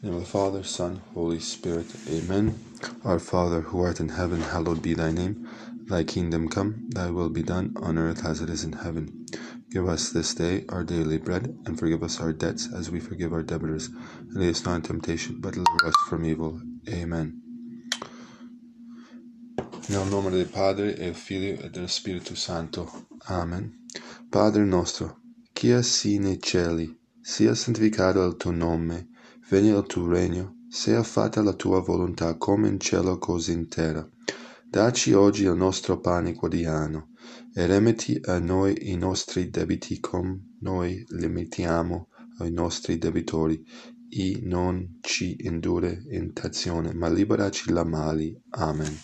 In the name of the Father, Son, Holy Spirit. Amen. Our Father, who art in heaven, hallowed be thy name. Thy kingdom come, thy will be done, on earth as it is in heaven. Give us this day our daily bread, and forgive us our debts as we forgive our debtors. And lead us not in temptation, but deliver us from evil. Amen. Nel nome del Padre, e del Figlio, e dello Spirito Santo. Amen. Padre nostro, qui esi nei cieli, sia santificato il tuo nome Venga il tuo regno, sia fatta la tua volontà come in cielo così in terra. Dacci oggi il nostro pane quotidiano e remetti a noi i nostri debiti come noi limitiamo ai nostri debitori e non ci indurre in tentazione, ma liberaci da mali. Amen.